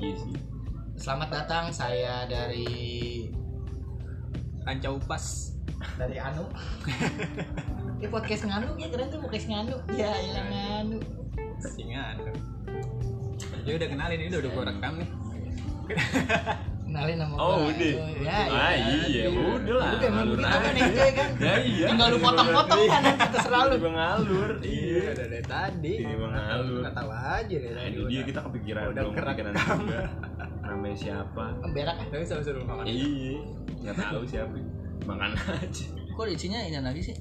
Iya sih. Selamat datang saya dari Ranca Upas. dari Anu. Ini podcast nganu ya keren tuh podcast nganu. Ya, ilang nganu. Singan. Dia udah kenalin ini udah udah gua rekam nih. Kenalin nama Oh, gua. udah. Ya, Ah, iya, udah lah. Udah emang begitu kan enjoy kan. Ya iya. Tinggal lu potong-potong kan nanti terserah lu. Juga ngalur. Iya. udah dari tadi. Iya, Bang Alur. Nggak tahu aja deh. Nah, tadi itu dia kita kepikiran udah belum kerekam. kepikiran juga. Namanya siapa? Berak kan. Tapi suruh suruh makan. Iya. Nggak tahu siapa. Makan aja. Kok isinya ini lagi sih?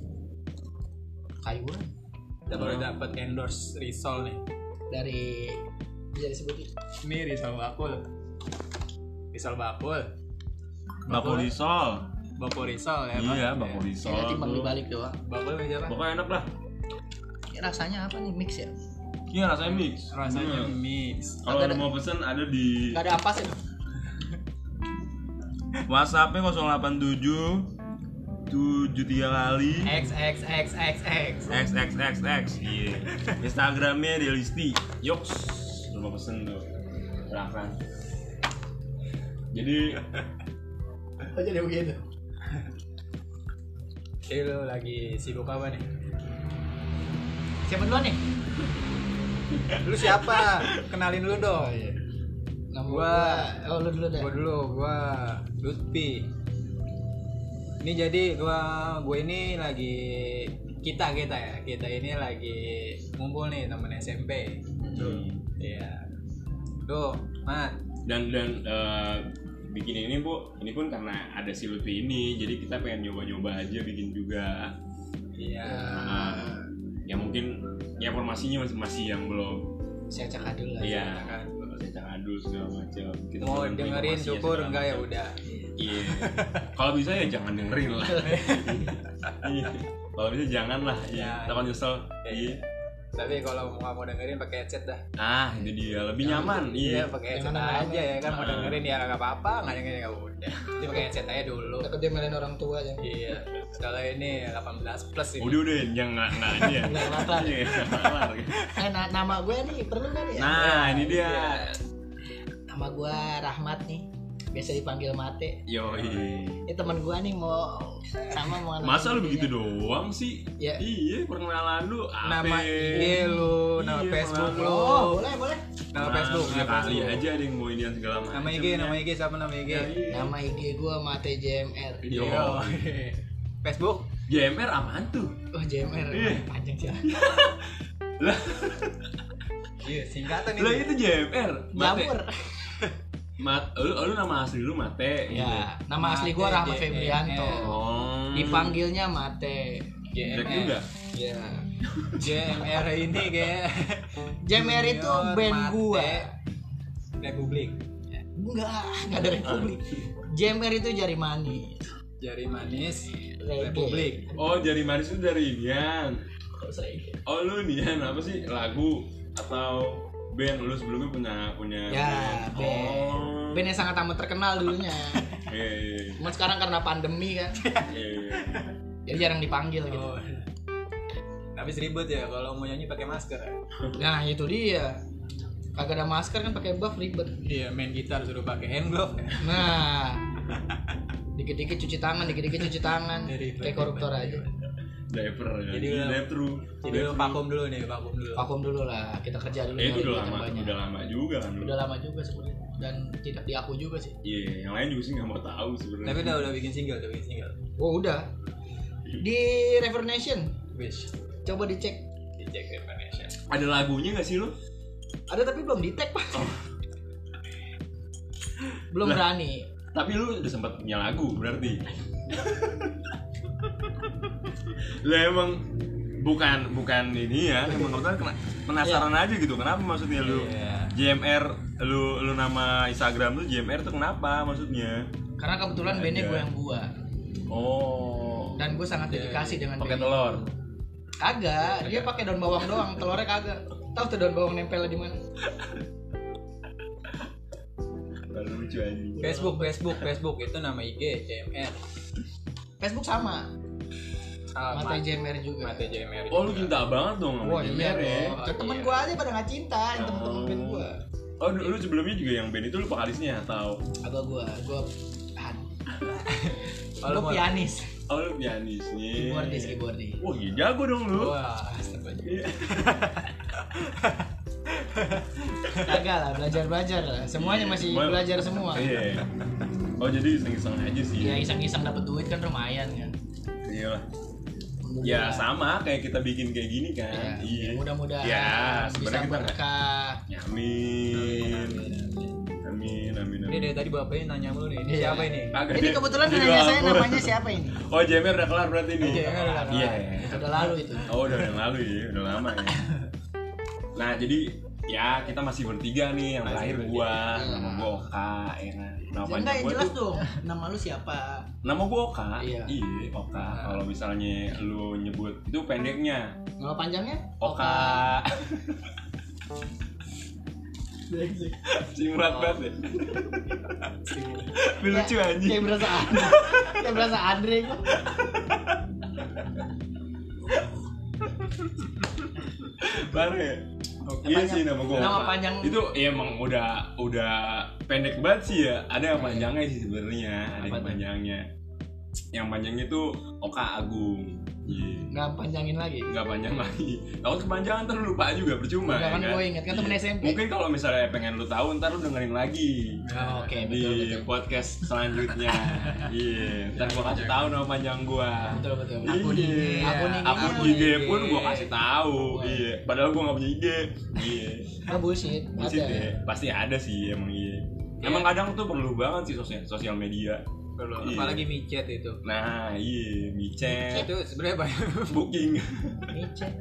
Kayu kan Kita baru dapat endorse Risol nih. dari bisa disebutin. Ini Risol bakul. Risol bakul. Bakul risol. Bakul Risol ya. Iya, Bang? bakul risol. Ya, timbang dibalik doang. Bakul siapa? Pokoknya enak lah. Ya, rasanya apa nih mix ya? Iya rasanya mix. Rasanya Hmm. mix. Kalau Ada- mau pesen ada di Gak ada apa sih? WhatsAppnya 087 73 kali X X X X X. XXXX iya. Instagramnya Delisti Yoks Lu mau pesen tuh Silahkan Jadi Oh jadi begitu. Jadi lu lagi sibuk apa nih? Siapa duluan nih? Lu siapa? Kenalin dulu dong. Nama Gua- gua, oh lu dulu deh. Gua dulu, gua Lutfi. Ini jadi gua gue ini lagi kita kita ya kita ini lagi ngumpul nih temen SMP. Iya. Tuh, Mat. Dan dan eh, bikin ini bu Ini pun karena ada si Lutfi ini Jadi kita pengen nyoba-nyoba aja bikin juga Iya. Ah, Ya mungkin ya informasinya masih, masih yang belum Saya cakap dulu lah. Iya. Saya adul segala macam Kita Mau dengerin syukur enggak ya udah. Iya. Kalau bisa ya jangan dengerin lah. Iya. Kalau bisa jangan lah. Iya. Ya. Takut nyesel. Iya. Tapi kalau mau mau dengerin pakai headset dah. Ah, itu dia lebih nyaman. Iya, Iya. pakai headset aja ya kan mau dengerin ya nggak apa-apa, nggak dengerin ya udah. Jadi pakai headset aja dulu. Takut dia melain orang tua ya. Iya. Kalau ini 18 plus ini. Udah udah jangan nggak nggak ini ya. Nggak kelar. Iya, nggak kelar. Eh na- nama gue nih perlu kan ya? Nah, ini dia. Iya. Nama gue Rahmat nih. Biasa dipanggil Mate. Yoi. Ini teman gue nih mau sama mau Masa lu begitu doang sih? Ya. Iya, perkenalan lu? Nama IG lu, nama Iya, Facebook lu. Oh, boleh, boleh. Nama Facebook, ya nama kali aja ada yang mau ini segala macam. Nama IG, nama IG siapa nama IG? Ya, iya. Nama IG gue Mate JMR. Yo. Yo. Facebook? JMR apaan tuh? Oh, JMR. Iya. Panjang sih. Lah, Iya, singkatan lah itu JMR. Jamur. Mat, lu, lu nama asli lu Mate. Ya, nama asli gue Mate Rahmat JMR. Febrianto. Oh. Dipanggilnya Mate. JMR. juga. Ya. JMR ini kayak JMR itu band Mate gua. Republik. Enggak, enggak ada Republik. JMR itu jari manis. Jari manis. Republik. Oh, jari manis itu dari reggae. Oh, lu nian apa sih? Lagu atau band lu sebelumnya punya punya Ya, band? band. Oh. Band yang sangat amat terkenal dulunya. Iya, iya, Cuma sekarang karena pandemi kan, jadi jarang dipanggil gitu. Oh. Tapi ribet ya kalau mau nyanyi pakai masker. Nah itu dia. Kagak ada masker kan pakai buff ribet. Iya, main gitar suruh pakai hand glove. Nah, dikit-dikit cuci tangan, dikit-dikit cuci tangan, Ribet, kayak koruptor ribet, aja. Diaper ya. Jadi true. Jadi vakum dulu nih, vakum dulu. Vakum dulu lah, kita kerja dulu. Eh, itu nyari udah lama, banyak. udah lama juga kan lu. Udah lama juga sebenarnya dan tidak diaku juga sih. Iya, yang lain juga sih nggak mau tahu sebenarnya. Tapi udah udah bikin single, udah bikin single. Oh udah. Di Rever Nation, Wish. coba dicek. Dicek Indonesia. ada lagunya nggak sih lu? Ada tapi belum di tag pak. belum Lah. berani. Tapi lu udah sempat punya lagu berarti. lah emang bukan bukan ini ya, emang kebetulan kena- penasaran aja gitu. Kenapa maksudnya lu Iya. JMR lu lu nama Instagram lu JMR tuh kenapa maksudnya? Karena kebetulan bandnya Ada. gue yang buat Oh. dan gue sangat dedikasi dengan pakai telur. Kagak, dia pakai daun bawang doang, telurnya kagak. Tahu tuh daun bawang nempel di mana? Lucu. Facebook, Facebook, Facebook itu nama IG JMR. Facebook sama, Mata JMR juga. Mate JMR. Oh lu cinta banget dong sama iya JMR ya. dong. Oh, Ke temen iya. gue aja pada nggak cinta, yang temen-temen Oh. band gue. Oh, lu, lu sebelumnya juga yang band itu lu vokalisnya atau Agak gua, gua han. Kalau Gua mau- pianis, oh lu pianisnya? keyboardis, keyboardis. Wah, gila jago dong lu. Wah, Iya. Kagak lah, belajar-belajar lah. Semuanya masih belajar semua. Iya. Oh, jadi iseng-iseng aja sih. Ya iseng-iseng dapat duit kan lumayan kan. Iya lah. Ya sama kayak kita bikin kayak gini Ya, kan. Iya. mudah-mudahan Ya, bisa sebenarnya kita berkah. Ya, Amin. Amin, amin, ini amin. dari tadi bapaknya nanya mulu nih. Ini Iya. siapa ini? Kagak Ini kebetulan Ini nanya saya namanya siapa ini? Oh, JMR udah kelar berarti ini. JMR udah kelar. Iya. Udah lalu itu. Oh, udah yang lalu ya, udah lama ya. Nah, jadi ya kita masih bertiga nih yang Masih terakhir bertiga. gua nama gua Oka ya kan. Nama Ya, panjang enggak, yang jelas tuh dong. Nama lu siapa? nama gua Oka. Iya. Oka. Kalau misalnya lu nyebut itu pendeknya Nama panjangnya? Oka. Singkat banget ya. Lucu anjing. Kayak berasa Andre. Kayak berasa Andre. Baru ya. Iya Panjang. sih nama gua. Nama panjang- itu ya emang udah udah pendek banget sih ya. Ada yang panjangnya sih sebenarnya, ada yang panjangnya. Yang panjangnya itu Oka Agung. Iya. Nggak panjangin lagi. Nggak panjang lagi. Kalau kepanjangan ntar lu lupa juga percuma. Enggak kan ya gue inget kan temen Iya. SMP. Mungkin kalau misalnya pengen lu tahu ntar lu dengerin lagi. Oh, Oke, di betul betul. podcast selanjutnya. Iya, ntar gua kasih tahu nama panjang gua. Betul betul. Akun IG, akun IG. Akun akun IG pun gua kasih tahu. Iya, padahal gua nggak punya IG. Iya. Nggak bullshit. Bullshit ya. Pasti ada sih emang iya. Iya. Emang kadang tuh perlu banget sih sosial sosial media. Perlu, Iya. apalagi micet itu. Nah, iya, micet, Itu sebenarnya banyak booking, Micet.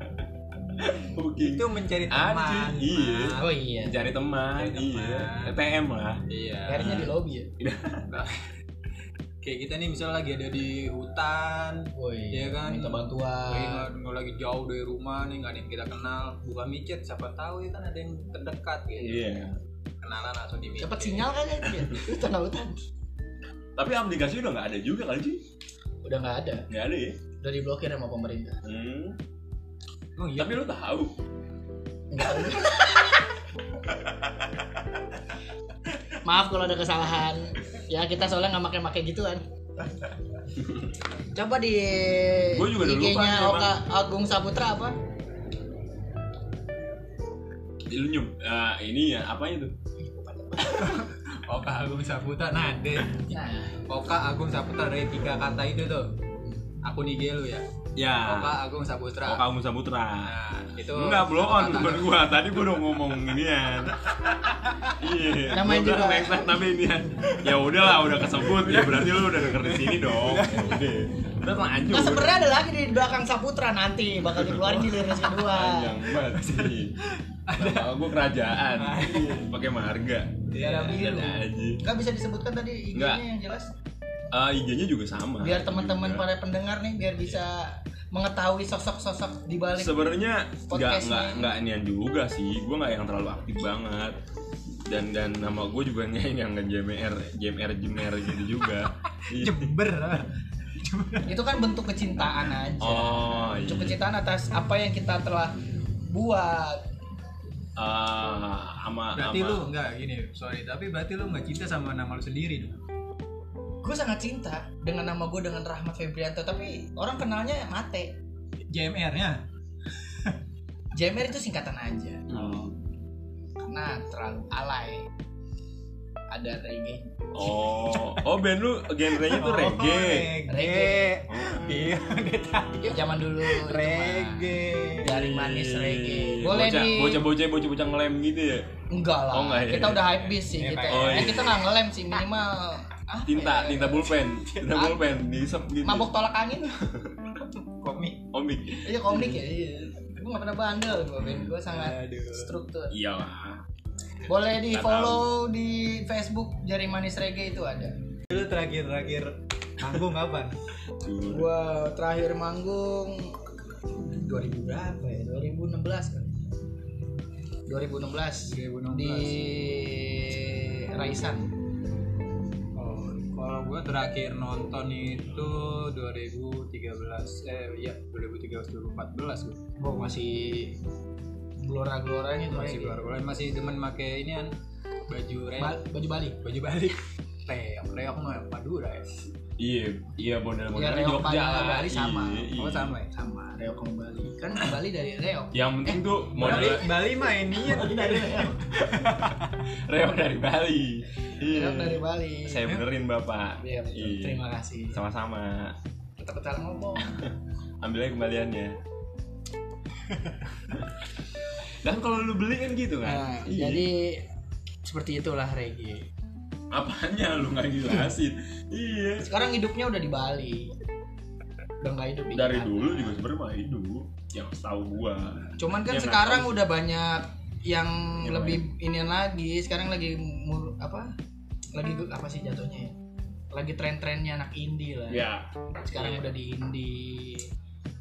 booking. itu mencari teman. iya. Oh iya. Cari teman, Cari iya. teman. TTM lah. Iya. Akhirnya di lobby ya. Kayak kita nih misalnya lagi ada di hutan, Woi. Iya kan? Minta bantuan. nggak lagi jauh dari rumah nih, nggak ada yang kita kenal, buka micet, siapa tahu ya kan ada yang terdekat gitu. Iya. Kenalan langsung di micet. Dapat sinyal kan ya? Itu tengah hutan. Tapi aplikasi udah nggak ada juga kali sih. Udah nggak ada. Nggak ada ya. Udah diblokir sama pemerintah. Hmm. Oh iya. Tapi lu tahu. Nggak tahu. Maaf kalau ada kesalahan. Ya kita soalnya nggak pakai-pakai gituan. Coba di IG-nya emang. Oka Agung Saputra apa? Lu nyum, ah, ini ya apanya tuh? Oka Agung Saputra, nah deh. Nah, Oka Agung Saputra dari tiga kata itu tuh. Akun IG lu ya. Ya. Oka Agung Saputra. Oka Agung Saputra. Nah, itu Enggak, blow on bukan gua. Tadi gua udah ngomong ginian. Iya. Namanya juga- next time tapi inian. Ya udahlah, udah kesebut ya berarti lu udah denger di sini dong. Ya udah. Lanjut. Nah sebenarnya ada lagi di belakang Saputra nanti bakal dikeluarin di liris kedua. Panjang banget sih. Nama gua kerajaan. Iya, Pakai marga. Biru. Ada aja. Kan bisa disebutkan tadi IG-nya yang jelas. Ah, IG-nya juga sama. Biar teman-teman para pendengar nih biar bisa mengetahui sosok-sosok di balik. sebenarnya nggak nggak nggak nian juga sih gue nggak yang terlalu aktif banget dan dan nama gue juga nggak yang nggak JMR JMR JMR gitu juga Iya. Jember. Itu kan bentuk kecintaan aja. oh iya Bentuk kecintaan atas apa yang kita telah buat. Ah, sama Berarti sama- lu enggak gini, sorry, tapi berarti lu nggak cinta sama nama lu sendiri dong. Gue sangat cinta dengan nama gue dengan Rahmat Febrianto tapi orang kenalnya Mate. JMR-nya. JMR itu singkatan aja. Hmm. Karena terlalu alay. Ada reggae. Oh oh band lu genrenya tuh reggae reggae. Oh. Iya. Ya, zaman dulu. Reggae. Dari manis reggae. Boleh bocah, di bocah bocah bocah bocah ngelem gitu ya Enggak lah. Oh, enggak ya? Kita udah hype beast sih Iya, kita. Pak. Oh, Eh, iya. kita nggak ngelem sih minimal apa tinta ya? tinta pulpen tinta pulpen diisep gitu Mabok tolak angin. Komik. komik Iya komik ya. Iya. Gue gak pernah bandel gue, Ben. Gue sangat struktur. iyalah Boleh di follow di Facebook Jari Manis Reggae itu ada. Lu terakhir-terakhir manggung kapan? Gua terakhir manggung 2000 berapa ya? 2016 kan. 2016 2016. di Raisan. Oh, kalau gua terakhir nonton itu 2013 eh iya 2013 2014 gua. Gua masih gelora-geloranya tuh masih reggae. keluar masih demen make ini kan baju reok Ba- baju Bali. Baju balik reok reok mah Madura ya. Iya iya model ya model reok Jogja Bali lah. sama Bali sama. Iya, iya. oh sama ya? Sama reok sama Bali. Kan Bali dari reok. Yang penting tuh model Bali Bali mah ini ya. Dari reok. Reok dari Bali. Iya. Reok dari Bali. Saya benerin bapak. Iya. Iya. terima kasih. Sama-sama. Kita kita ngomong. Ambil aja kembaliannya dan kalau lu beli kan gitu kan? Nah, Iya. jadi seperti itulah reggae apanya lu nggak jelasin? Iya. Sekarang hidupnya udah di Bali. Udah nggak hidup di dari Jakarta. dulu juga sebenarnya mah hidup. Yang setahu gua. Cuman kan Ya, nggak sekarang tahu. udah banyak yang Yang lebih inian lagi. Sekarang lagi mur, apa? Lagi apa sih jatuhnya ya? lagi tren-trennya anak indie lah. Ya. Sekarang udah di indie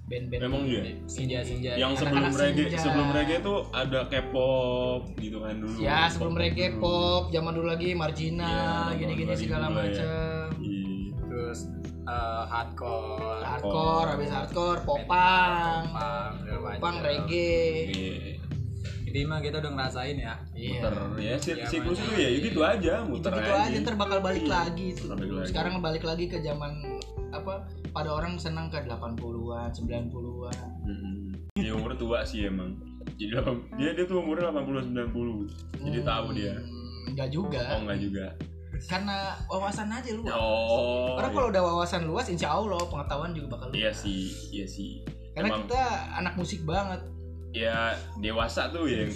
band-band Emang iya? Senja-senja. yang Anak-anak sebelum reggae senja. sebelum reggae tuh ada K-pop gitu kan dulu ya sebelum Pop reggae dulu. pop zaman dulu lagi marginal Iya, gini-gini 2000 segala ya. macam Iya. terus eh, hardcore hardcore habis hardcore popang popang reggae Iya. jadi mah kita udah ngerasain ya iya muter ya Iya, siklus itu ya gitu aja itu muter gitu aja ntar bakal balik Iya. lagi tuh. Balik lagi. sekarang balik lagi ke zaman apa pada orang senang ke 80-an 90-an Mm-mm. dia umur tua sih emang. Jadi dia dia tuh umurnya 80 90 jadi tahu dia. Hmm, Enggak juga. Oh enggak juga. Karena wawasan aja lu oh Orang kalau udah wawasan luas, insya Allah pengetahuan juga bakal luas. iya sih iya sih. Karena emang kita anak musik banget. ya dewasa tuh ya.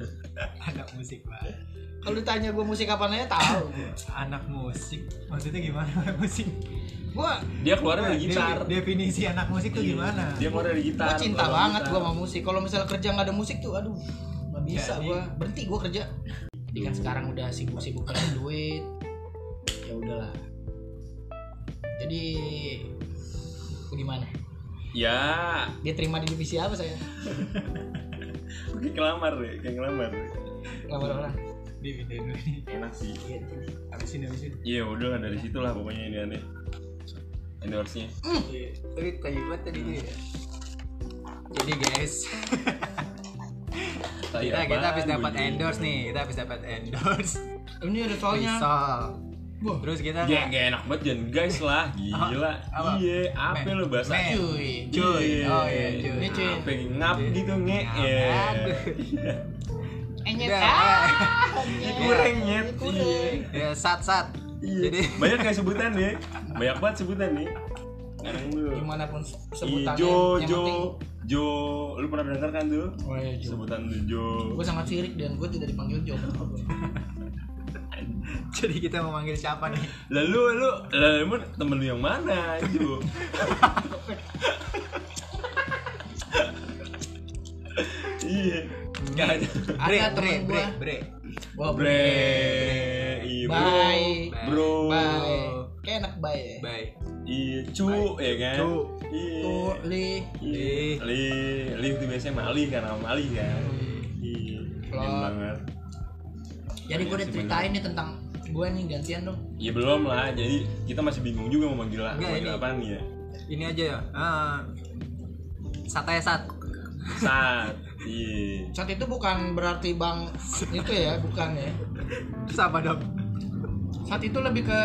Anak musik banget. Kalau ditanya gue musik apa aja tahu. anak musik. Maksudnya gimana musik Gua dia keluar dari gitar De- definisi anak musik tuh gimana dia keluar dari gitar gua cinta banget gitar. gua sama musik. Kalau misalnya kerja nggak ada musik tuh, aduh nggak bisa Jadi- gua berhenti gua kerja. Jadi kan sekarang udah sibuk-sibuk cari duit. Ya udahlah. Jadi gimana? ya Dia terima di divisi apa saya? kayak ngelamar deh kayak ngelamar Lamar orang. di video ini enak sih habisin habisin iya udah dari situ lah pokoknya ini aneh endorse nya tapi kayu banget tadi dia jadi guys kita kita habis dapat endorse nih kita habis dapat endorse Ini ada soalnya. Wah. terus kita Gak, gak enak banget jangan guys lah gila Apa? iya apa lo bahasa. Cuy. Cuy. Oh, iya, cuy. Ini cuy. apa ngap gitu nge Ngap. ya Aduh. Enyet Udah, ah. kurang nyet ya sat sat Iya. jadi banyak kayak sebutan nih. Banyak banget sebutan nih. Gimana pun sebutannya. Jo yang Jo penting. Jo. Lu pernah denger kan tuh? Oh iya Jo. sebutan Jo. Gue sangat sirik dan gue tidak dipanggil Jo. jadi kita mau manggil siapa nih? Lalu lu lalu emang temen lu yang mana Jo? Iya. Nggak ada bre bre bre bre Wah bre iya bro Bye. bro. Bye. Kayak enak bye. Ya. bye. Iya cu ya kan? Cu. iya li. Iya. li. li. Itu biasanya malih kan nama malih kan? Iya banget. Jadi gue udah ceritain nih tentang gue nih gantian dong. ya belum lah. Jadi kita masih bingung juga mau manggil manggil ini. apa nih ya? ini aja ya. Ah. Sate sat. Saat iya Saat itu bukan berarti bang itu ya, bukan ya. terus apa dong Saat itu lebih ke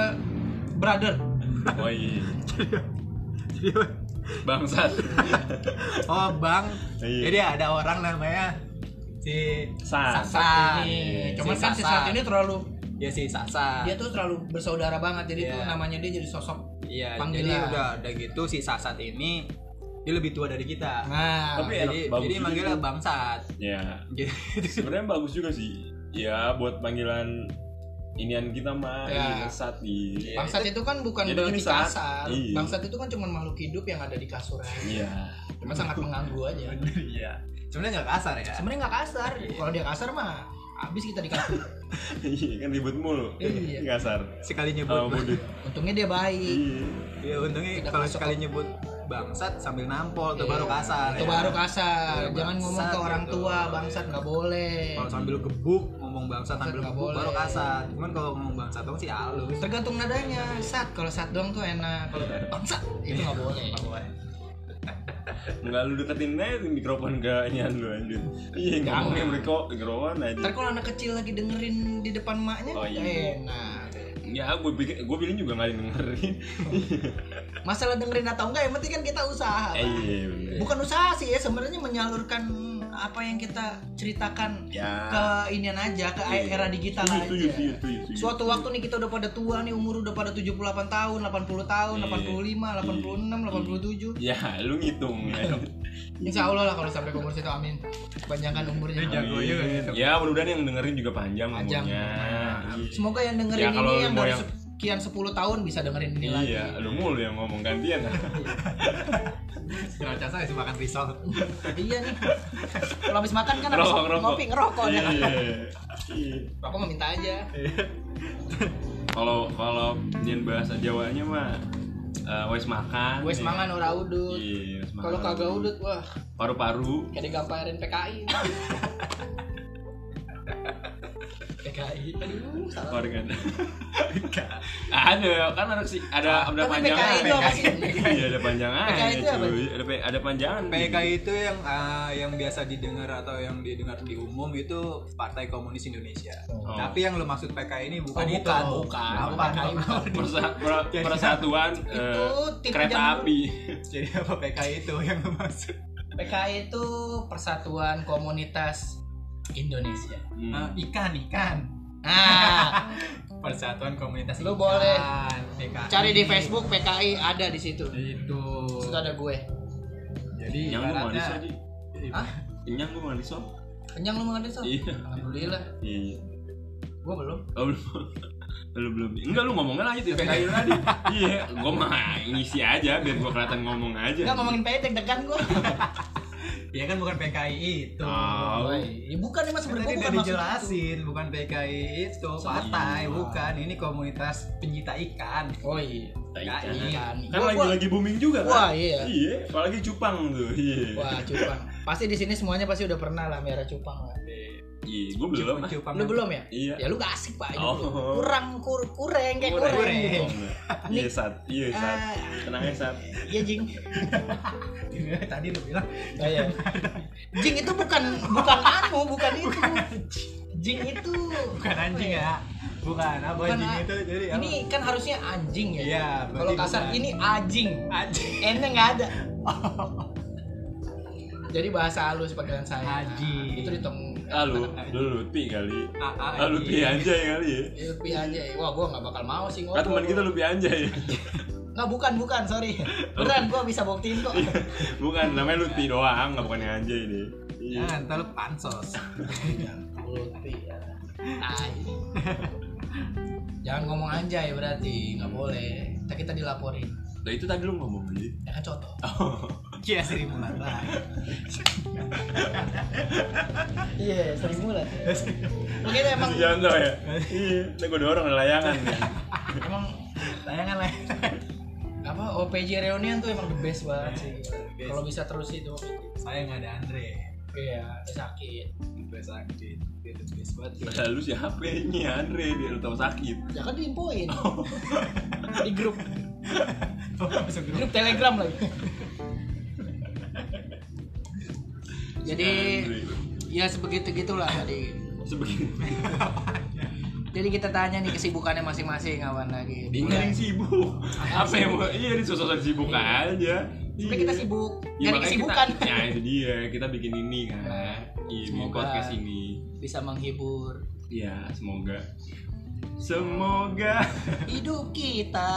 brother. oh iya jadi bangsat oh bang Iya. jadi ada orang namanya si Sasa Ini. Iya, Cuman si kan si Sasa. saat ini terlalu ya si Sasa dia tuh terlalu bersaudara banget jadi Iya. tuh namanya dia jadi sosok iya jadi udah udah gitu si Sasat ini dia lebih tua dari kita. Nah Tapi enak, jadi bagus jadi manggilnya bangsat. Ya gitu. Sebenarnya bagus juga sih. Ya buat panggilan inian kita mah Ya. saat di bangsat itu kan bukan Jadi berarti saat- kasar. Iya. bangsat itu kan cuma makhluk hidup yang ada di kasur aja iya. Cuma sangat mengganggu aja. Iya. Sebenarnya nggak kasar ya? Sebenarnya nggak kasar. Kalau dia kasar mah habis kita di kasur. Iya kan ribut mulu. Iya. kasar. Sekali oh nyebut bodoh untungnya dia baik. Iya. Ya untungnya kalau sekali nyebut bangsat sambil nampol tuh Iya. baru kasar itu ya. baru kasar Iya, jangan ngomong ke orang gitu. tua bangsat nggak boleh kalau sambil gebuk ngomong bangsat Bangsat sambil nggak gebuk boleh. baru kasar cuman kalau ngomong bangsat dong sih halus tergantung nadanya sat kalau sat doang tuh enak kalau bangsat itu nggak boleh Enggak lu deketin aja tuh mikrofon ke inian lu anjir. Iya, ngomongnya mikrofon mikrofon aja. Ntar kalau anak kecil lagi dengerin di depan maknya Oh, nggak iya. enak. Ya, gue bikin gue pilih juga nggak dengerin. Masalah dengerin atau enggak yang penting kan kita usaha. Eh, iya bener. Bukan usaha sih ya sebenarnya menyalurkan apa yang kita ceritakan Ya. ke inian aja ke Iya. era digital Setuju, aja. setuju, setuju, setuju, setuju. Suatu waktu nih kita udah pada tua nih umur udah pada 78 tahun, 80 tahun, Iya. 85, 86, 87. Ya, lu ngitung ya. Insya Allah lah kalau sampai umur situ amin. Panjangkan umurnya. Lu jago juga gitu. Ya, mudah-mudahan yang dengerin juga panjang Panjang. umurnya. Iya. Semoga yang dengerin Ya, ini yang dari yang- sekian 10 tahun bisa dengerin ini lagi. Iya, lu mulu yang ngomong gantian. Kira saya sih makan risol. iya nih. Kalau habis makan kan habis ngerokok. ngopi ngerokok Iya. dah. Iya. Rokok mah minta aja. Kalau kalau nyen bahasa Jawanya mah eh, wes makan. Wes ya. mangan ora udut. Iya, makan. Kalau kagak udut wah paru-paru. kayak digamparin PKI. PKI. Aduh, salah. Organ. ada kan ada sih ada ada panjangan. PKI itu apa sih? Iya, ada panjangan. PKI itu apa? Ada ada panjangan. PKI itu yang ah, yang biasa didengar atau yang didengar di umum itu Partai Komunis Indonesia. Oh. Tapi yang lu maksud PKI ini bukan, Oh, itu. bukan, bukan. Apa? PKI bukan. Persa- per- persatuan eh, kereta jam- api. Jadi apa PKI itu yang lu maksud? PKI itu Persatuan Komunitas Indonesia. Hmm. Ah, ikan, ikan. Nah, Persatuan Komunitas Lu Ikan, boleh PKI. cari di Facebook PKI ada di situ. Itu. Di situ ada gue. Jadi Kenyang gue manis ibaratnya- aja. Hah? Kenyang gue manis sob. Kenyang lu makan itu? Iya. Alhamdulillah. Iya. Gue belum. Oh, belum. Lu belum. Enggak lu ngomongnya lanjut di PKI lu tadi. Iya, gua mah ngisi aja biar gua kelihatan ngomong aja. Enggak ngomongin PKI deg-degan gue. Ya kan bukan PKI itu. Oh. Ya bukan emang sebenarnya Tadi gua udah bukan itu. dijelasin, bukan PKI itu, partai, Iya. bukan. Ini komunitas pencinta ikan. Oh iya. Ikan. Kan Gua- lagi gua- lagi booming juga kan? Wah, iya. Iya, apalagi cupang tuh. Iya. Wah, cupang. Pasti di sini semuanya pasti udah pernah lah merah cupang lah. Iya, gua belum. Lu belum ya? Iya. Ya lu gak asik pak, Oh. kurang kur kureng kayak Kurang. kureng. Enggak. Iya, Sat. Iya, Sat. Ah, Tenang ya, Sat. Iya jing. Tadi lu bilang Oh, iya. Jing itu bukan bukan anu, bukan itu. Jing itu bukan anjing ya. Bukan apa Bukan, anjing itu jadi apa? ini kan harusnya anjing ya. Iya, Kalau kasar bukan. ini ajing. anjing. N-nya nggak ada. Jadi bahasa halus panggilan saya. Ajing. Itu dihitung Ah, lu, lu Lutfi kali. Ah, ah, Ah, Lutfi anjing. anjay kali ya. Ilpi aja. Wah, gua nggak bakal mau sih Kan teman kita Lutfi anjay. Nggak bukan bukan, sorry. Beneran gua bisa buktiin kok. Bukan, namanya Lutfi doang, enggak bukan yang anjay. Iya. Jangan ntar lu pansos. Lutfi ya. Jangan ngomong anjay berarti nggak boleh. Kita dilaporin. Nah, itu tadi lu ngomong aja. Ya kan contoh. Kia seribu lah. Iya, sering mulai. Mungkin emang contoh ya? Iya, ini gue dorong layangan emang Tayangan lah. apa OPJ reunion tuh emang the best banget sih. Kalau bisa terus itu. Saya nggak ada Andre. Iya, sakit. Udah sakit. Dia the best banget. Lalu siapa ini Andre dia lu tahu sakit. Ya kan diinfoin. Di grup grup. grup Telegram lagi. Jadi ya sebegitu gitulah tadi. Jadi kita tanya nih kesibukannya masing-masing kawan lagi. Bingung sibuk. Apa yang mau? Iya, di sosok sibuk aja. Sebenarnya kita sibuk Iya, nyari kesibukan. Kita, ya itu dia, kita bikin ini kan. Nah, Iya, bikin semoga- podcast ini. Bisa menghibur Iya, semoga. Semoga. hidup kita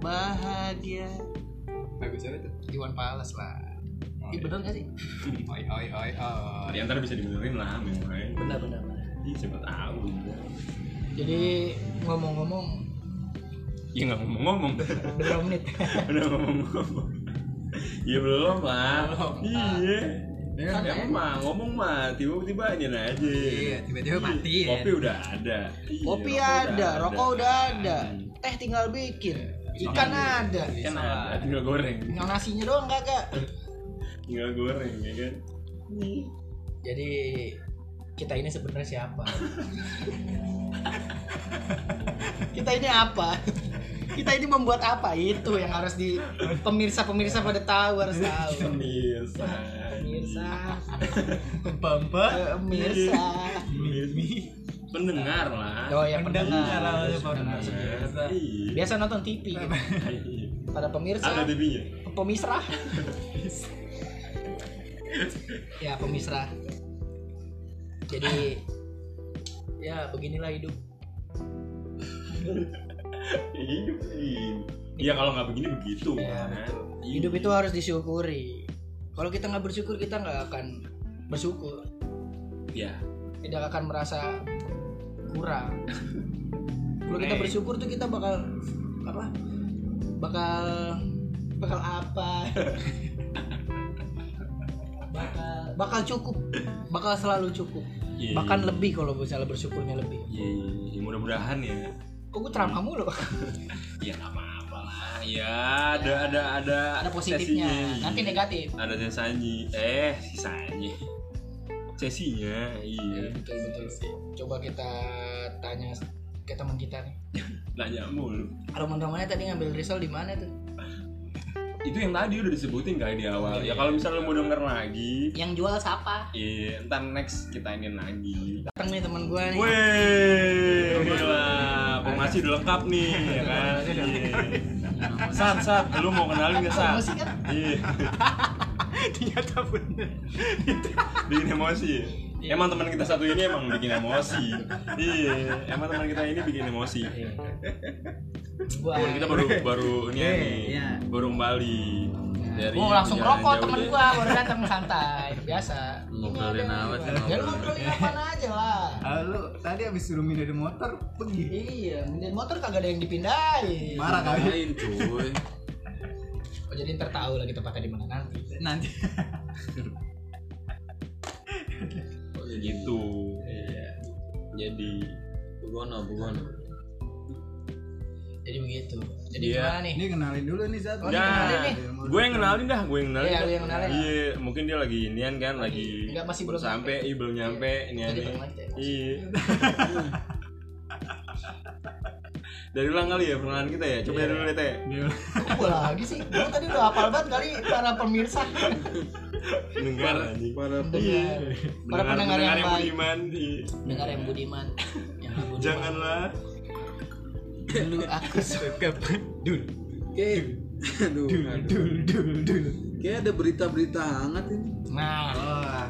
bahagia. Bagus apa tuh? Iwan Fals lah. Ih, bener gak sih? Oi oi oi oi. Di antara bisa dibenerin lah, memang. Benar benar. benar. Iya, siapa tahu. Jadi ngomong-ngomong Iya nggak ngomong-ngomong. berapa menit? Udah ngomong-ngomong. Iya belum lah. Iya. Ya, emang mah ngomong mah tiba-tiba aja aja. Iya, tiba-tiba mati ya. Kopi udah ada. Iya, Kopi rokok ada, rokok udah ada, teh tinggal bikin, ikan ada, Ikan ada, tinggal goreng. tinggal nasinya doang kagak. Tinggal goreng ya kan. Jadi kita ini sebenarnya siapa? kita ini apa? Kita ini membuat apa itu yang harus di pemirsa pemirsa pada tahu harus tahu Pemirsa. pemirsa Pampa. pemirsa Pendengar lah. oh ya Pendengar, pendengar harus pendengar. Biasa. Iya. biasa nonton TV gitu. pada pemirsa Ada TV-nya. pemisra ya pemisra jadi ya beginilah hidup Hidup ini. Iya kalau nggak begini begitu. Ya, kan? hidup itu harus disyukuri kalau kita nggak bersyukur kita nggak akan bersyukur Iya. tidak akan merasa kurang kalau kita bersyukur tuh kita bakal apa bakal bakal apa bakal bakal cukup bakal selalu cukup Iya. bahkan lebih kalau misalnya bersyukurnya lebih Iya, iya, mudah-mudahan ya. Kok gue ceramah mulu Ya nggak apa-apa lah. Ya ada ada ada ada positifnya sesinya, nanti iya. negatif Ada sisanya. Eh, sisanya. Sesinya, Iya, iya. betul betul coba kita tanya ke teman kita nih Nanya mulu. roman-romannya tadi ngambil risol di mana tuh Itu yang tadi udah disebutin kali di awal. Ya kalau misalnya lo mau denger lagi, yang jual siapa iya, ntar next kita ini lagi. datang nih teman gue nih Weh, gila. Pemasi udah lengkap nih, ya kan? Iya. Sat, Sat, lu mau kenalin gak, Sat? Promosi kan? Iya, Ternyata bener. bikin emosi? Emang teman kita satu ini emang bikin emosi Iya, emang teman kita ini bikin emosi Wah, Kita baru baru ini ya nih, Iya. baru kembali dari Gua langsung rokok temen deh. gua baru datang santai biasa. Ngobrolin apa sih, Ya lu ngobrolin? apa aja lah. Ah, lu tadi habis suruh minum dari motor pergi. Iya, mindahin motor kagak ada yang dipindahin. Marah kali. Main cuy. Oh, jadi ntar tahu lagi tempatnya di mana nanti. Nanti. Gitu Iya Jadi Bugono, Bugono. Jadi begitu. Jadi Iya. gimana nih? Ini kenalin dulu nih Zat. Oh, Nah, kenalin nih. gue yang kenalin dah, gue yang kenalin. Iya, yang kenalin. Iya, mungkin dia lagi inian kan, lagi Enggak, masih belum sampai, iya belum nyampe ini aneh. kita. Iya. Dari ulang kali ya perkenalan kita ya. Coba Iya. dulu deh teh. Kok gua lagi sih? Gua tadi udah hafal banget kali para pemirsa. Dengar anjing. Para Pendengar. Para pendengar yang budiman. Iya. Dengar yang budiman. Yang budiman. Janganlah. Dulu aku suka Dul. Kayak aduh, Dul, dul, dul, dul. Kayak ada berita-berita hangat ini. Nah, Wah,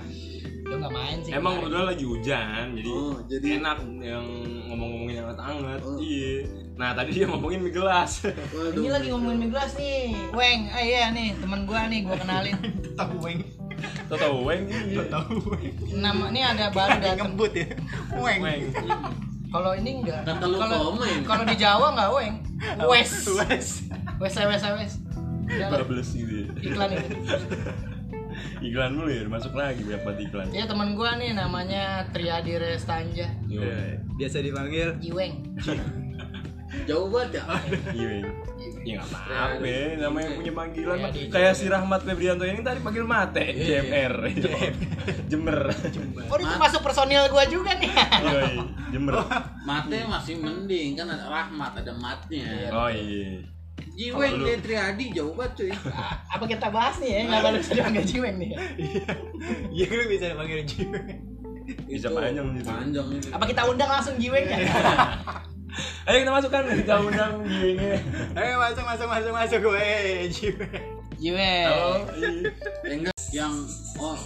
lu nggak main sih. Emang udah lagi hujan, jadi Oh, jadi enak yang ngomong-ngomongin yang hangat-hangat. Oh. Iya. Nah, tadi dia ngomongin mie gelas. waduh. Ini lagi ngomongin mie gelas nih. Weng, ah iya nih teman gua nih gua kenalin. tahu weng. Tahu weng iya. Tahu weng. Nama ini ada baru datang. Ngembut ya. Weng. Weng. Kalau ini enggak. Kata lu Kalau kalau di Jawa enggak weng. Wes. Wes. Wes wes wes. Lah, Bablas gitu ya. iklan ini. Iklan dulu ya, masuk lagi banyak banget iklan. Ya teman gua nih namanya Triadi Restanja. Yo. Eh, Biasa dipanggil Iweng. Jauh banget ya. Iya. Ya nggak apa-apa, namanya punya panggilan. Iya, di- Kayak si Rahmat Febrianto ini tadi panggil mate, JMR. Jember. Oh, itu masuk personil gua juga nih. Yoi, Jember. Mate masih mending kan ada rahmat, ada matnya. Oh iya. Jiweng dari Triadi jauh banget cuy. Apa kita bahas nih ya? Enggak baru sudah enggak Jiweng nih. ya? Iya, lu bisa dipanggil Jiweng. Bisa panjang gitu. Panjang itu. Apa kita undang langsung Jiweng ya? Ayo kita masukkan kita undang giwingnya. Ayo masuk masuk masuk masuk gue. Halo. Iya. Ya enggak yang oh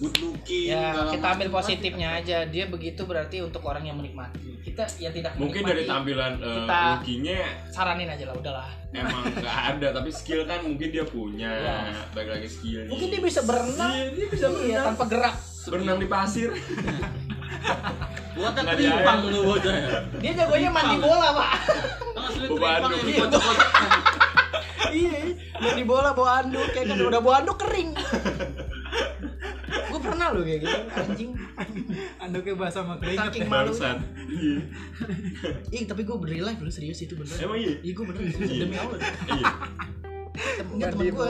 good looking. Ya, kita ambil positifnya aja. Dia begitu berarti untuk orang yang menikmati. Kita yang tidak Mungkin menikmati, dari tampilan uh, Kita- lookingnya saranin aja lah, udahlah. emang nggak ada, tapi skill kan mungkin dia punya. Iya. Baik lagi skill. Mungkin dia bisa berenang. Iya, dia bisa Iya, berenang. tanpa gerak. Berenang di pasir. Pelimpang diayak. lu bocah. Dia jagonya mandi bola, Pak. Bawa anduk. iya, mandi bola bawa anduk kayak kan udah bawa anduk kering. Gue pernah loh kayak gitu, anjing. Anduknya basah sama keringet Saking ya. malu. Bangsat. Iya. Ih, tapi gue bener live lu serius itu bener. Emang iya? Iya, gue bener Iya. demi Allah. Iya. Temen gue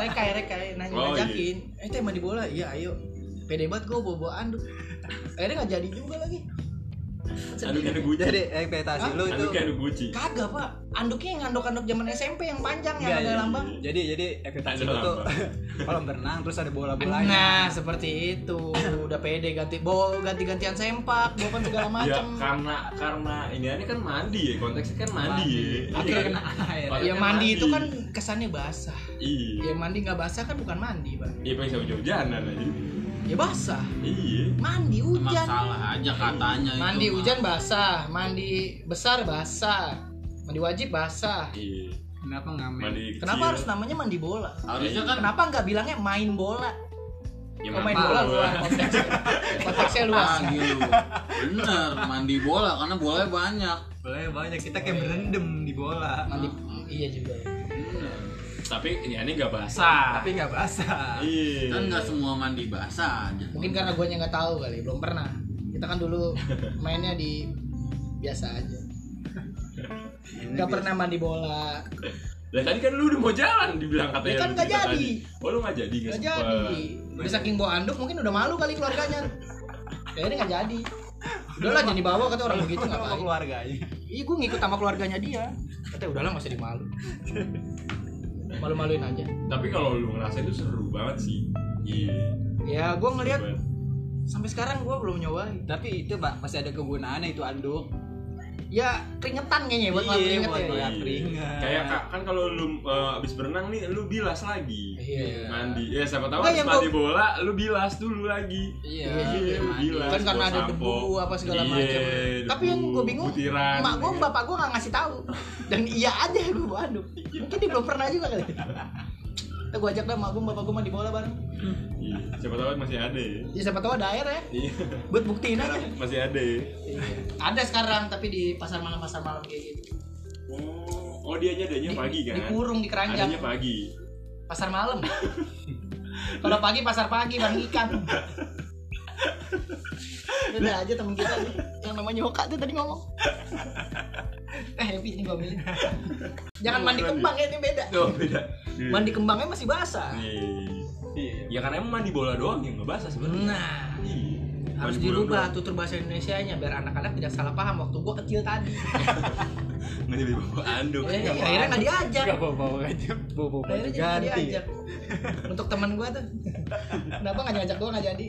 rekai rekai nanya Oh, iya. ngajakin. Eh, teh mandi bola. Iya, ayo. Pede banget gue bawa bawa anduk. Akhirnya nggak jadi juga lagi. Anduknya ada guci. Jadi ekspektasi lu itu Anduknya ada guci. Kagak pak, anduknya yang anduk-anduk zaman SMP yang panjang yang Enggak, ada iya. lambang. Jadi jadi ekspektasi lu tuh kolam berenang terus ada bola-bolanya. Nah seperti itu, udah pede ganti, bawa ganti-gantian sempak, bawa kan segala Ya macam. karena karena ini ini kan mandi ya konteksnya kan mandi, ya. Akhirnya Iya. kena air. Ya mandi itu kan kesannya basah. Iya. Ya mandi nggak basah kan bukan mandi pak. Iya pengen jauh-jauhanan aja. Ya basah. Iya. Mandi hujan. Masalah aja katanya itu Mandi hujan basah, mandi besar basah, mandi wajib basah. Iya. Kenapa ngamen? Mandi kecil. Kenapa harus namanya mandi bola? Harusnya kan Kenapa nggak bilangnya main bola? Ya, Kalau main bola luas konteksnya, konteksnya luas. Bener, mandi bola karena bolanya banyak. Bolanya banyak kita kayak berendam di bola. Mandi, iya juga. Bener. Tapi ini ini nggak basah. Tapi nggak basah. Iya. Kan nggak semua mandi basah aja. Mungkin karena gue nggak tahu kali, belum pernah. Kita kan dulu mainnya di biasa aja. Gak pernah mandi bola, Lah tadi kan lu udah mau jalan dibilang katanya. Ya kan nggak jadi. tadi. Oh lu nggak jadi nggak gak jadi. Udah saking bawa anduk mungkin udah malu kali keluarganya. Kayaknya nggak jadi. Udahlah jangan dibawa kata orang begitu Sama ngapain. keluarganya. Iya gue ngikut sama keluarganya dia. Kata udahlah nggak usah dimalu. Malu-maluin aja. Tapi kalau lu ngerasa itu seru banget sih. Iya. Ya gue ngeliat sampai sekarang gue belum nyobain. Tapi itu pak masih ada kegunaannya itu anduk. Ya keringetan kayaknya buat nggak Iya, keringet buat ya. ngelap Iya. keringat. Kayak ka- kan kalau lu uh, abis berenang nih lu bilas lagi. Iya. Mandi. Ya siapa tahu abis mandi gua- bola lu bilas dulu lagi. Iya. Iya, Iya, bilas. Kan karena ada sampo. debu apa segala Iya, macam. debu, Tapi yang gue bingung, butiran. emak gue, bapak gue nggak ngasih tahu. Dan iya aja gue anduk. Mungkin dia belum pernah juga kali. Kita gue ajak dah emak gue, bapak gue mandi bola bareng. Iya, siapa tahu masih ada ya. Ya siapa tahu ada air ya. Iya. Buat buktiin aja. Masih ada ya. Ada sekarang tapi di pasar malam pasar malam kayak gitu. Oh, oh dia aja adanya Di- pagi kan? Dikurung di keranjang. Adanya pagi. Pasar malam. Kalau pagi pasar pagi bang ikan. Udah aja temen kita nih, yang namanya Yoka tuh tadi ngomong. Eh happy nih gue ambilin. Jangan mandi kembang ya ini beda. Oh, beda. Mandi kembangnya masih basah. Iya. Iya. Ya karena emang mandi bola doang yang nggak basah sebenarnya. Nah, Iya. harus dirubah doang. tutur bahasa Indonesia-nya biar anak-anak tidak salah paham waktu gua kecil tadi. Nggak jadi bawa anduk. Eh, akhirnya nggak diajak. Gak bawa-bawa aja. Bawa-bawa baju Akhirnya jadi nggak ganti. Untuk teman gua tuh. Kenapa nggak diajak gua nggak jadi?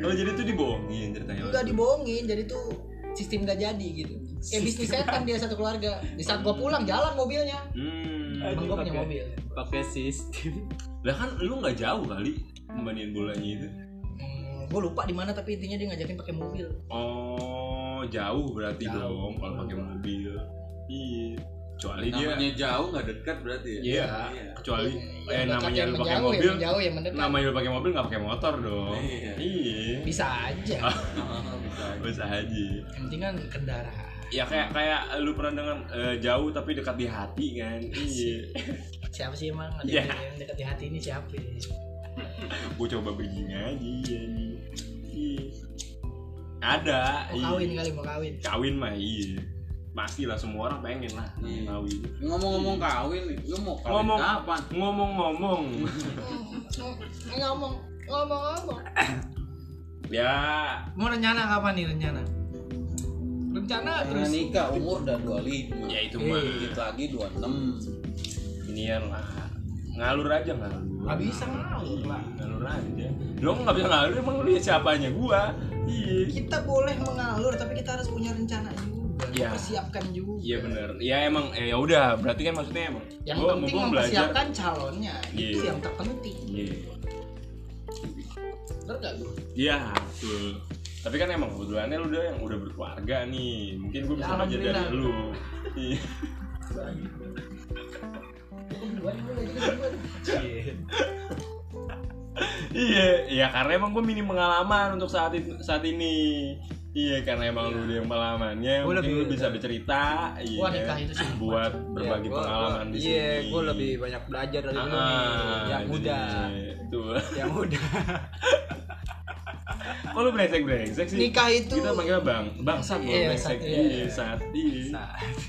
Oh jadi tuh dibohongin ceritanya. Enggak dibohongin, jadi tuh sistem nggak jadi gitu. Kayak bisnis setan dia satu keluarga. Di saat gua pulang jalan mobilnya. Hmm. Emang gua punya mobil. Pakai sistem. Lah kan lu nggak jauh kali membandingin bolanya itu. Hmm, gua lupa di mana tapi intinya dia ngajakin pakai mobil. Oh jauh berarti Jauh. dong kalau pakai mobil. Iya. Kecuali dia. Namanya jauh nggak dekat berarti ya? Iya. Kecuali Yang eh namanya lu pakai mobil. yang menjauh yang mendekat. Namanya lu pakai mobil nggak pakai motor dong. Iya. Iya. Bisa aja. Bisa aja. Bisa aja. Yang penting kan kendaraan. Ya kayak kayak lu pernah dengan eh, jauh tapi dekat di hati kan. Iya. Siapa sih emang ada Iya. yang dekat di hati ini siapa? ya? Gue coba bridging aja. Iya. Iya. Ada. Mau iya. kawin kali mau kawin. Kawin mah iya. Pasti lah semua orang pengen lah Iya. kawin. Ngomong-ngomong kawin, lu mau kawin Ngomong kapan? ngomong-ngomong. ngomong ngomong ngomong. ya Mau rencana kapan nih rencana? Rencana Karena terus. nikah umur udah 25 ya itu Eh. mah Dikit lagi 26 inian lah. Ngalur aja ngalur. Gak bisa ngalur lah. Ngalur aja. Lo nggak bisa ngalur emang lu lihat siapanya gua. Iya. Kita boleh mengalur tapi kita harus punya rencana juga. Iya. Mempersiapkan juga. Iya bener. Ya emang eh, ya udah berarti kan maksudnya emang. Yang gua penting mempersiapkan calonnya Iya. itu yang terpenting. Iya. Bener gak gue? Iya, betul. Tapi kan emang kebetulannya lu udah yang udah berkeluarga nih. Mungkin gue Ya, bisa belajar dari lu. Iya. Iya, iya karena emang gue minim pengalaman untuk saat itu, saat ini. Iya karena emang lu yang pengalamannya, Gua mungkin lebih- lu bisa bercerita. Iya. Wah, nikah itu sih buat berbagi Iya, gua- pengalaman gua- di sini. Iya, gue lebih banyak belajar dari lu nih. Ah, Yang jadi, muda. Tuh. Yang muda. Kok lu brengsek brengsek sih? Nikah itu Kita manggilnya bang, bangsat lu Iya, brengsek. iya. Iya, saat iya.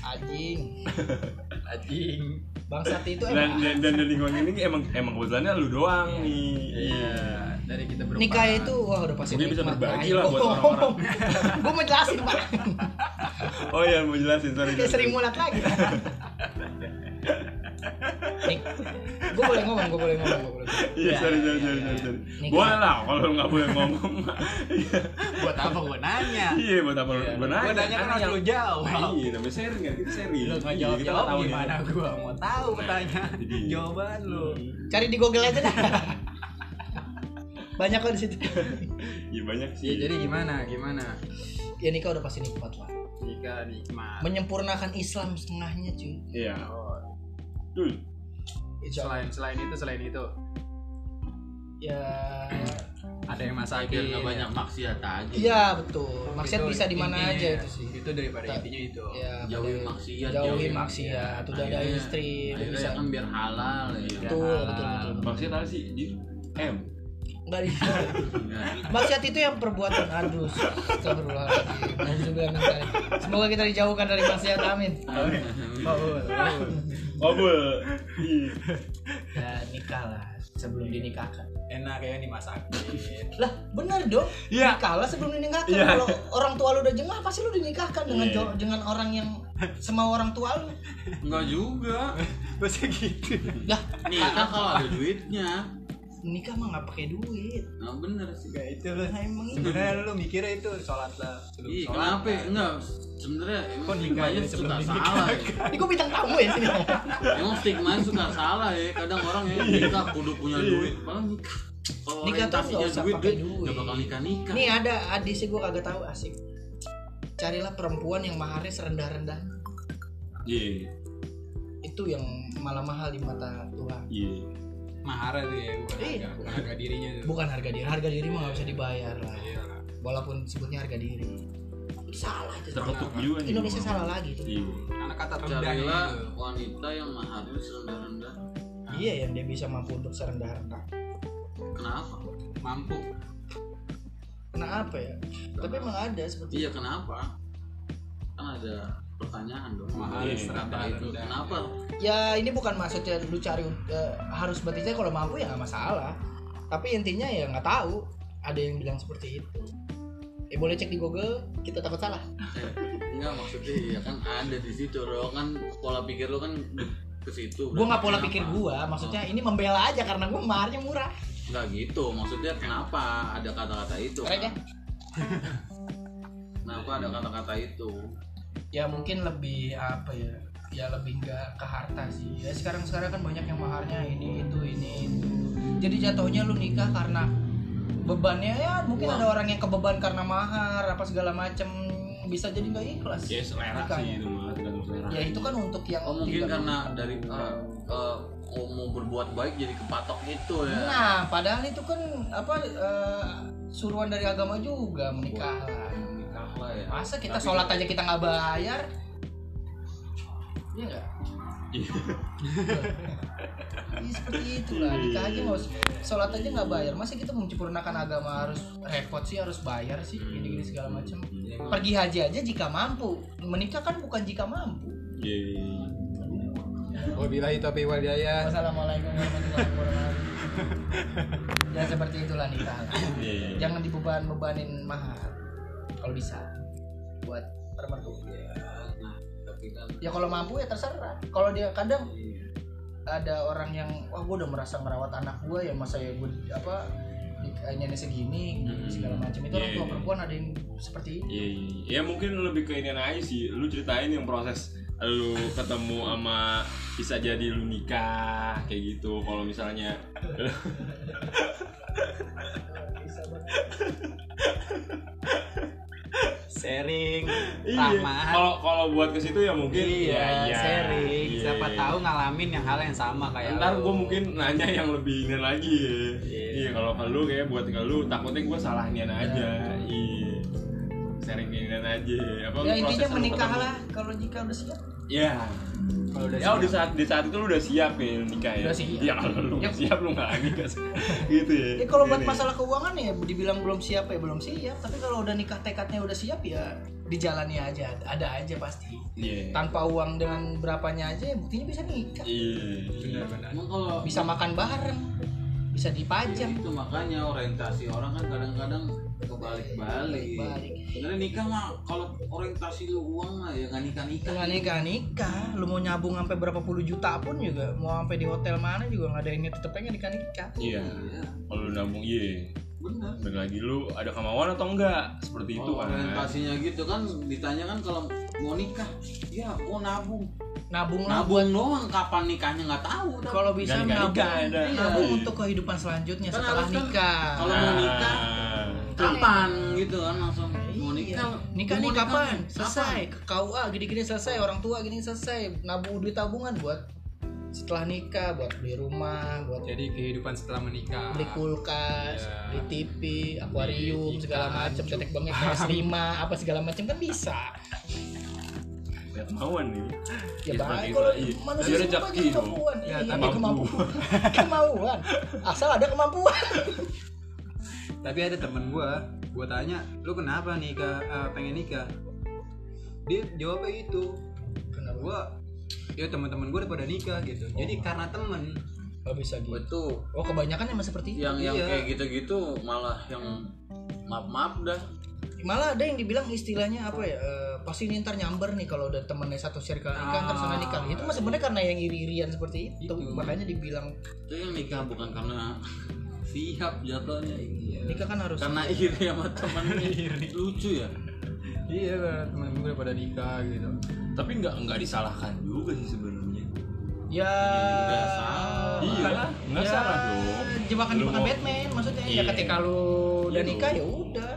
Anjing. anjing. Bangsat itu Dan, emang dan, dan di lingkungan ini emang emang kebetulannya lu doang nih. Iya. Dari kita berempat. nikah itu wah udah pasti Mungkin bisa berbagi lah buat oh, orang-orang. gue mau jelasin pak Oh iya mau jelasin sorry. kayak sering mulat lagi gue boleh ngomong, gue boleh ngomong, gue boleh. Iya sorry sorry sorry sorry. sorry. Nikah. Boleh lah kalau lu nggak boleh ngomong. Buat apa gue nanya? Iya buat apa? Gue nanya. Gue nanya kan harus lu jawab. Iya namanya sharing kan kita sharing. Lu nggak Iya, jawab kita jawab tahu gimana gue mau tahu pertanyaan jawaban lu. Cari di Google aja dah. Banyak kok di situ. Iya banyak sih. Iya jadi gimana gimana? Ya nikah udah pasti nikmat lah. Nikah nikmat. Menyempurnakan Islam setengahnya cuy. Iya. Oh, selain selain itu selain itu Ya, ada yang masakin. biar nggak banyak maksiat aja iya betul. Maksiat Itu bisa di mana aja ya. itu sih. Itu daripada Tak- intinya itu. Ya, Jauhin pada- maksiat, Jauhin jauhin maksiat. Udah ada istri, udah akhirnya bisa. kan biar halal ya Betul, betul, betul, betul. Maksudnya apa sih? Di M. Nah, Maksiat itu yang perbuatan. Nauzubillah. Semoga kita dijauhkan dari maksiat. Amin. Kabul. Iya. Ya nikah lah sebelum dinikahkan. Enak ya dimasakin. Lah, benar dong. Iya. Nikah lah sebelum dinikahkan. Iya. Kalau orang tua lu udah jengah pasti lu dinikahkan dengan jo- dengan orang yang semau orang tua lu. Enggak juga. Masa gitu. Lah, Nikah kalau ada duitnya. Nikah mah nggak pakai duit. Nah bener sih. Gak itu. Nah, emang itu. Sebenarnya lu mikirnya itu sholat lah. sebelum Iya, sholat kenapa? kan. Enggak, sebenarnya Kok emang nikah stigmanya aja sebelum suka salah ya. Ini gue bintang tamu ya sini. Emang stigmanya suka salah ya. Kadang orang yang nikah kudu punya duit. Padahal nikah. Kalau Nikah tuh nggak usah duit, pakai duit nggak bakal nikah nikah. Nih ada hadis sih gue kagak tahu asik. Carilah perempuan yang maharnya serendah-rendah. Iya. Itu yang malah mahal di mata Tuhan. Iya. Mahar itu ya bukan Iya. harga, bukan harga dirinya tuh. Bukan harga diri, harga diri mah nggak bisa dibayar lah. Iya. Walaupun sebutnya harga diri. Salah itu. Terketuk juga nih. Indonesia salah lagi tuh. Iya. Karena kata rendah Carilah itu. wanita yang maharnya serendah-rendah. Iya yang dia bisa mampu untuk serendah-rendah. Kenapa? Mampu. Kenapa ya? Tapi emang ada seperti Iya kenapa? Kan ada pertanyaan dong. Mahar Iya, serendah Kenapa itu? rendah. Kenapa? ya ini bukan maksudnya lu cari eh, harus berarti kalau mampu ya nggak masalah tapi intinya ya nggak tahu ada yang bilang seperti itu eh boleh cek di Google kita takut salah Eh, enggak maksudnya ya kan ada di situ lo kan pola pikir lo kan ke situ. gue nggak pola Kenapa? pikir gua maksudnya ini membela aja karena gua maharnya murah Enggak gitu, maksudnya kenapa ada kata-kata itu? Keren ya? Kan? Kenapa ada kata-kata itu? Ya mungkin lebih apa ya ya lebih nggak ke harta sih ya sekarang sekarang kan banyak yang maharnya ini itu ini itu jadi jatuhnya lu nikah karena bebannya ya mungkin Wah. ada orang yang kebeban karena mahar apa segala macem bisa jadi nggak ikhlas Ya selera nikahnya. sih itu mah selera. ya itu kan untuk yang Oh mungkin karena mampu. dari eh, eh, oh, mau berbuat baik jadi kepatok gitu ya. nah padahal itu kan apa eh, suruhan dari agama juga menikah Nikah lah ya. masa kita Tapi- sholat aja kita nggak bayar Iya nggak? Iya. Iya seperti itulah nikah aja nggak usah- sholat aja nggak bayar masa kita menyempurnakan agama harus repot sih harus bayar sih gini gini segala macam pergi haji aja jika mampu menikah kan bukan jika mampu Iya. Wabillahi taufiq wal hidayah. Wassalamualaikum warahmatullahi wabarakatuh ya seperti itulah nikah Iya. jangan dibeban bebanin mahar kalau bisa buat permertua Nah, tapi kan ya kalau mampu ya terserah kalau dia kadang iya. ada orang yang wah gue udah merasa merawat anak gue ya masa ya gue apa nyanyi segini Hmm. segala macam itu orang Iya, tua iya. perempuan ada yang seperti itu Iya, iya. ya mungkin lebih ke ini aja sih. Lu ceritain yang proses lu ketemu sama bisa jadi lu nikah kayak gitu. Kalau misalnya Sharing. Iya. Rahmat. Kalau kalau buat ke situ ya mungkin Iya, ya, ya. sharing. Iya. Siapa tahu ngalamin yang hal yang sama kayak Ntar gue mungkin nanya yang lebih ini lagi ya. Iya. Iya, kalau ke lu kayak buat ke lu takutnya gue salah nian aja. Iya. Sharing nian aja. Apa ya intinya menikah lah kalau jika udah siap Iya. Kalau udah Ya di saat di saat itu lu udah siap ya nikah ya. Udah siap. Ya kalau lu nggak siap lu nggak nikah. gitu ya. ya kalau buat masalah keuangan ya dibilang belum siap ya belum siap tapi kalau udah nikah tekadnya udah siap ya dijalani aja ada aja pasti Iya. tanpa uang dengan berapanya aja ya buktinya bisa nikah Iya. benar-benar. Emang kalau bisa makan bareng bisa dipajang itu makanya orientasi orang kan kadang-kadang kebalik-balik Balik. sebenarnya nikah mah kalau orientasi lu uang mah ya nggak nikah nikah Nggak nikah nikah, lu mau nyabung sampai berapa puluh juta pun juga, mau sampai di hotel mana juga nggak ada yang tetep pengen nikah nikah. iya. Iya, kalau lu nabung iya. Benar. Balik lagi lu ada kemauan atau enggak? Seperti itu Kalau kan. orientasinya gitu kan ditanya kan kalau mau nikah ya mau nabung. Nabung lah. Nabung doang kapan nikahnya nggak tahu. Kalau bisa nabung, nabung Iya. untuk kehidupan selanjutnya Kan setelah kan nikah. kalau mau nikah Ah. Kapan gitu kan langsung mau Iya. nikah nikah mau nih kapan? Selesai. KUA gini-gini selesai, orang tua gini selesai. Nabung duit tabungan buat setelah nikah, buat beli rumah, buat Jadi kehidupan setelah menikah. beli kulkas, Iya. beli TV, akuarium, Beli segala macam, cuk. tetek bengek, PS5, apa segala macam kan bisa. ya kemauan nih Ya Iya, baik seperti kalau itu. Iya. manusia Dia semua rezeki punya dong. kemampuan. Ya, Iya, tapi ada mampu. kemampuan. kemauan. Asal ada kemampuan. Tapi ada temen gua, gua tanya, lu kenapa nikah eh, pengen nikah? Dia jawabnya itu. Kenapa Gua ya teman-teman gua udah pada nikah gitu. Jadi karena temen Gak bisa gitu. itu Oh kebanyakan emang seperti itu. yang yang Iya. kayak gitu-gitu malah yang maaf maaf dah Malah ada yang dibilang istilahnya apa ya? eh, pasti ini ntar nyamber nih kalau udah temennya satu circle nikah ntar sana nikah. Itu mah sebenarnya karena yang iri-irian seperti itu. Itu. Makanya dibilang itu yang nikah bukan karena siap jatuhnya. Nikah kan harus karena iri sama temennya lucu ya? Iya karena temen udah pada nikah gitu. tapi nggak nggak disalahkan juga sih sebenarnya. Ya Nggak salah. Iya, nggak ya, salah dong. jebakan-jebakan Lu mau- Batman maksudnya. Ya Iya. ketika lu udah Iya nikah ya udah.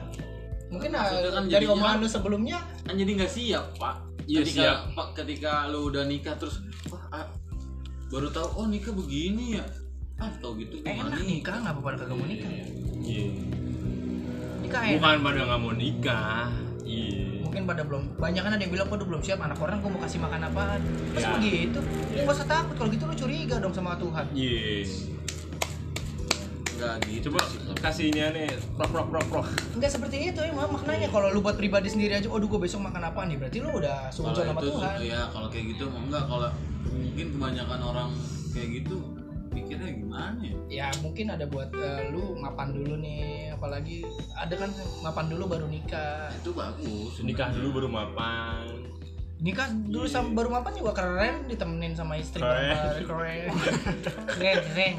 Mungkin Maksudnya ah, kan dari jadinya- omongan lu sebelumnya kan jadi nggak siap pak. Iya, ketika siap. pak ketika lu udah nikah terus wah ah, baru tahu oh nikah begini ya ah tau gitu gua enak nikah. nggak apa-apa kagak mau nikah. iya. Nikah enak. Bukan pada nggak mau nikah iya. Mungkin pada belum banyak kan ada yang bilang waduh belum siap? Anak orang gua mau kasih makan apaan pas Ya. begitu. Ya nggak usah takut kalau gitu lu curiga dong sama Tuhan. Iya. Nggak gitu coba sih. kasih ini aneh prok prok prok prok. Enggak seperti itu emang maknanya kalau lu buat pribadi sendiri aja waduh gua besok makan apa nih? Berarti lu udah sujud sama itu Tuhan. ya kalau kayak gitu enggak kalau mungkin kebanyakan orang kayak gitu pikirnya gimana ya? Ya mungkin ada buat eh, lu mapan dulu nih apalagi ada kan mapan dulu baru nikah. Itu bagus. Nikah dulu baru mapan. Nikah dulu sama baru mapan juga keren ditemenin sama istri Keren. keren. Keren keren.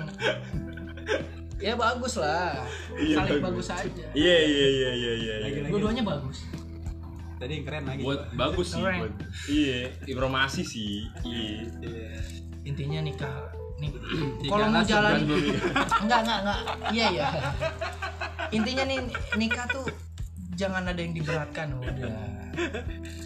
Ya bagus lah. Iya, saling bagus. bagus aja. Iya iya iya iya iya iya. dua-duanya bagus. Tadi yang keren lagi. buat bagus sih Keren. buat iya informasi sih. Iya. Iya. intinya nikah nih kalau mau jalan nikah. enggak enggak enggak. Iya iya. Intinya nih nikah tuh jangan ada yang diberatkan. Udah.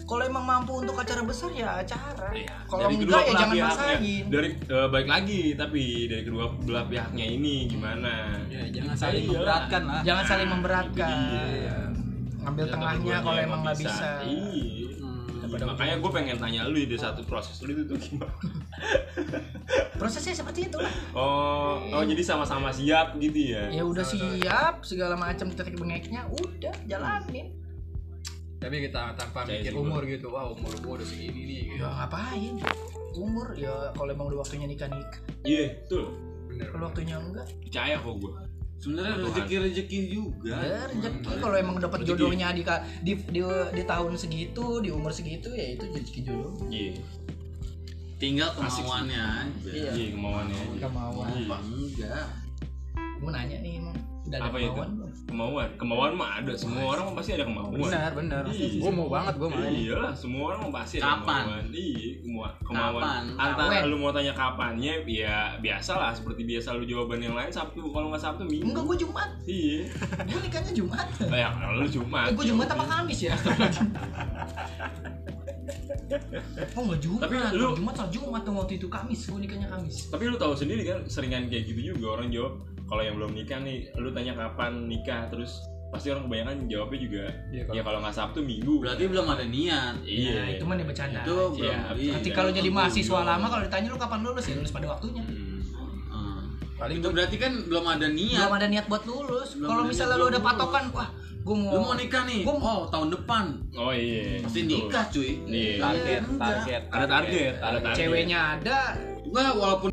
Kalau emang mampu untuk acara besar ya acara. Iya, kalau enggak ya jangan maksain dari eh, baik lagi tapi dari kedua belah pihaknya ini gimana? Ya, jangan saling Iya. memberatkan lah. jangan saling memberatkan. Iya. ngambil Ya, tengahnya kalau emang nggak bisa. Iya Hmm. makanya gue pengen tanya lu di satu proses lu itu tuh gimana? Prosesnya seperti itu lah. Oh oh jadi sama-sama siap gitu ya? Ya udah siap segala macam titik bengeknya udah jalanin. Tapi kita tanpa Saya mikir umur gitu. Wah, umur gua udah segini nih gitu. ya ngapain? Umur ya kalau emang udah waktunya nikah nikah. Iya betul. Bener. kalau waktunya enggak. Percaya kok gue sebenarnya Tuhan. rezeki rezeki juga ya rezeki kalau emang dapat jodohnya di, di di di tahun segitu di umur segitu ya itu rezeki jodoh iya tinggal Asik sih. kemauannya aja Iya. iya kemauannya kemauan Iya. enggak gue nanya nih emang udah ada Apa itu? kemauan belum? kemauan kemauan mah ada semua orang mah pasti ada kemauan Benar, benar. Iya. Gua mau banget gua mau. Iya lah, semua orang mau pasti ada Kapan? kemauan. Iya, kemauan. kemauan. Kapan? Antara Kapan? lu mau tanya kapannya, ya biasa lah. Seperti biasa lu jawaban yang lain Sabtu. Kalau nggak Sabtu Minggu. enggak gue jumat Iya. gue nikahnya jumat Oh, ya, kalau lu Jumat. eh, gue jumat apa kamis ya oh nggak jumat Tapi lu- jumat soal jumat tuh waktu itu kamis gue nikahnya kamis Tapi lu tahu sendiri kan, seringan kayak gitu juga orang jawab. Kalau yang belum nikah nih, lu tanya kapan nikah, terus pasti orang kebanyakan jawabnya juga Iya, kalau- ya kalau nggak Sabtu Minggu. berarti belum ada niat Iya. Ya, itu mah nih bercanda itu Iya, belum iya. nanti kalau jadi mahasiswa Iya. lama kalau ditanya lu kapan lulus ya lulus pada waktunya Hmm. Hmm. Paling itu berarti kan belum ada niat belum ada niat buat lulus kalau misalnya lu ada lulus. patokan wah gue mau lu mau nikah nih Gua- oh tahun depan Oh iya. pasti nikah cuy Iya. target, Enggak. target, Ada target, ada target. ceweknya ada enggak walaupun